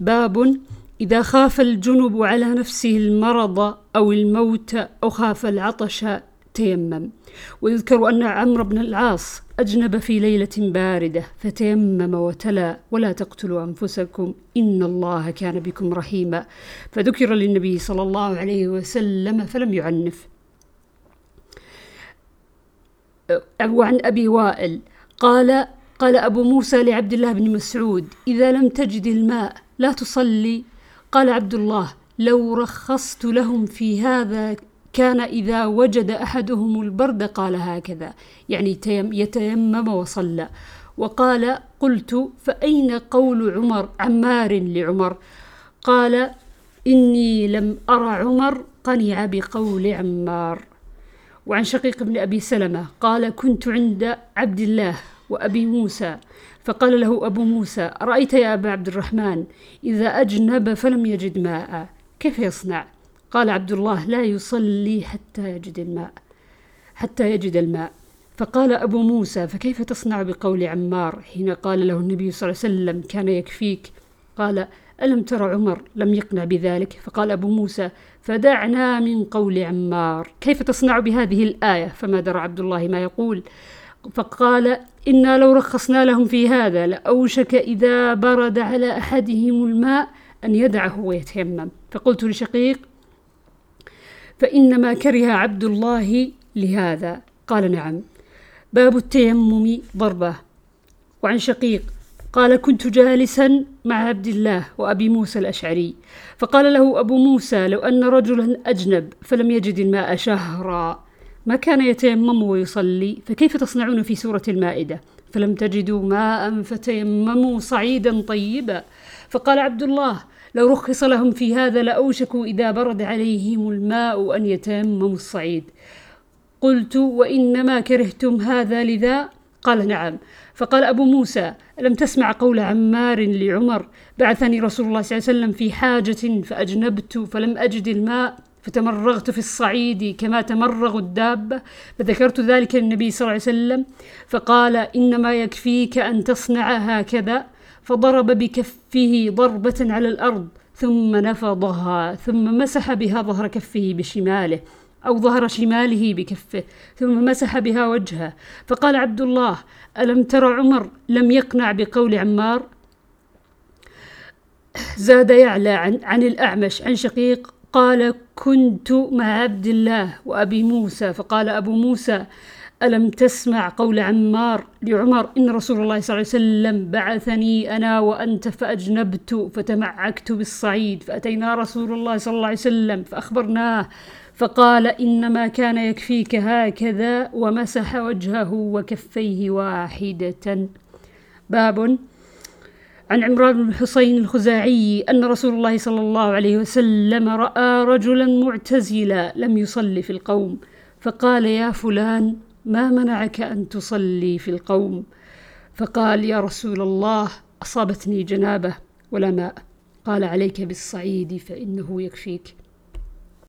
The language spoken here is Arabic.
باب إذا خاف الجنب على نفسه المرض أو الموت أو خاف العطش تيمم. ويذكر أن عمرو بن العاص أجنب في ليلة باردة فتيمم وتلا ولا تقتلوا أنفسكم إن الله كان بكم رحيما. فذكر للنبي صلى الله عليه وسلم فلم يعنف. وعن أبي وائل قال قال أبو موسى لعبد الله بن مسعود إذا لم تجد الماء لا تصلي. قال عبد الله لو رخصت لهم في هذا كان إذا وجد أحدهم البرد قال هكذا. يعني يتيمم وصلى. وقال قلت فأين قول عمر عمار لعمر؟ قال إني لم أرى عمر قنع بقول عمار. وعن شقيق بن أبي سلمة قال كنت عند عبد الله. وأبي موسى فقال له أبو موسى رأيت يا أبا عبد الرحمن إذا أجنب فلم يجد ماء كيف يصنع؟ قال عبد الله لا يصلي حتى يجد الماء حتى يجد الماء. فقال أبو موسى فكيف تصنع بقول عمار حين قال له النبي صلى الله عليه وسلم كان يكفيك؟ قال ألم تر عمر لم يقنع بذلك؟ فقال أبو موسى فدعنا من قول عمار. كيف تصنع بهذه الآية؟ فما درى عبد الله ما يقول. فقال إنا لو رخصنا لهم في هذا لأوشك إذا برد على أحدهم الماء أن يدعه ويتيمم. فقلت لشقيق فإنما كره عبد الله لهذا. قال نعم. باب التيمم ضربة. وعن شقيق قال كنت جالسا مع عبد الله وأبي موسى الأشعري. فقال له أبو موسى لو أن رجلا أجنب فلم يجد الماء شهرا. ما كان يتيمم ويصلي فكيف تصنعون في سورة المائدة؟ فلم تجدوا ماء فتيمموا صعيدا طيبا. فقال عبد الله لو رخص لهم في هذا لأوشكوا إذا برد عليهم الماء أن يتيمموا الصعيد. قلت وإنما كرهتم هذا لذا؟ قال نعم. فقال أبو موسى ألم تسمع قول عمار لعمر بعثني رسول الله صلى الله عليه وسلم في حاجة فأجنبت فلم أجد الماء؟ فتمرغت في الصعيد كما تمرغ الدابة فذكرت ذلك للنبي صلى الله عليه وسلم فقال إنما يكفيك أن تصنع هكذا. فضرب بكفه ضربة على الأرض ثم نفضها ثم مسح بها ظهر كفه بشماله أو ظهر شماله بكفه ثم مسح بها وجهه. فقال عبد الله ألم تر عمر لم يقنع بقول عمار؟ زاد يعلى عن, عن الأعمش عن شقيق قال كنت مع عبد الله وأبي موسى. فقال أبو موسى ألم تسمع قول عمار لعمر إن رسول الله صلى الله عليه وسلم بعثني أنا وأنت فأجنبت فتمعكت بالصعيد فأتينا رسول الله صلى الله عليه وسلم فأخبرناه فقال إنما كان يكفيك هكذا ومسح وجهه وكفيه واحدة. باب عن عمران بن الحصين الخزاعي أن رسول الله صلى الله عليه وسلم رأى رجلا معتزلا لم يصلي في القوم فقال يا فلان ما منعك أن تصلي في القوم؟ فقال يا رسول الله أصابتني جنابة ولا ماء قال عليك بالصعيد فإنه يكفيك.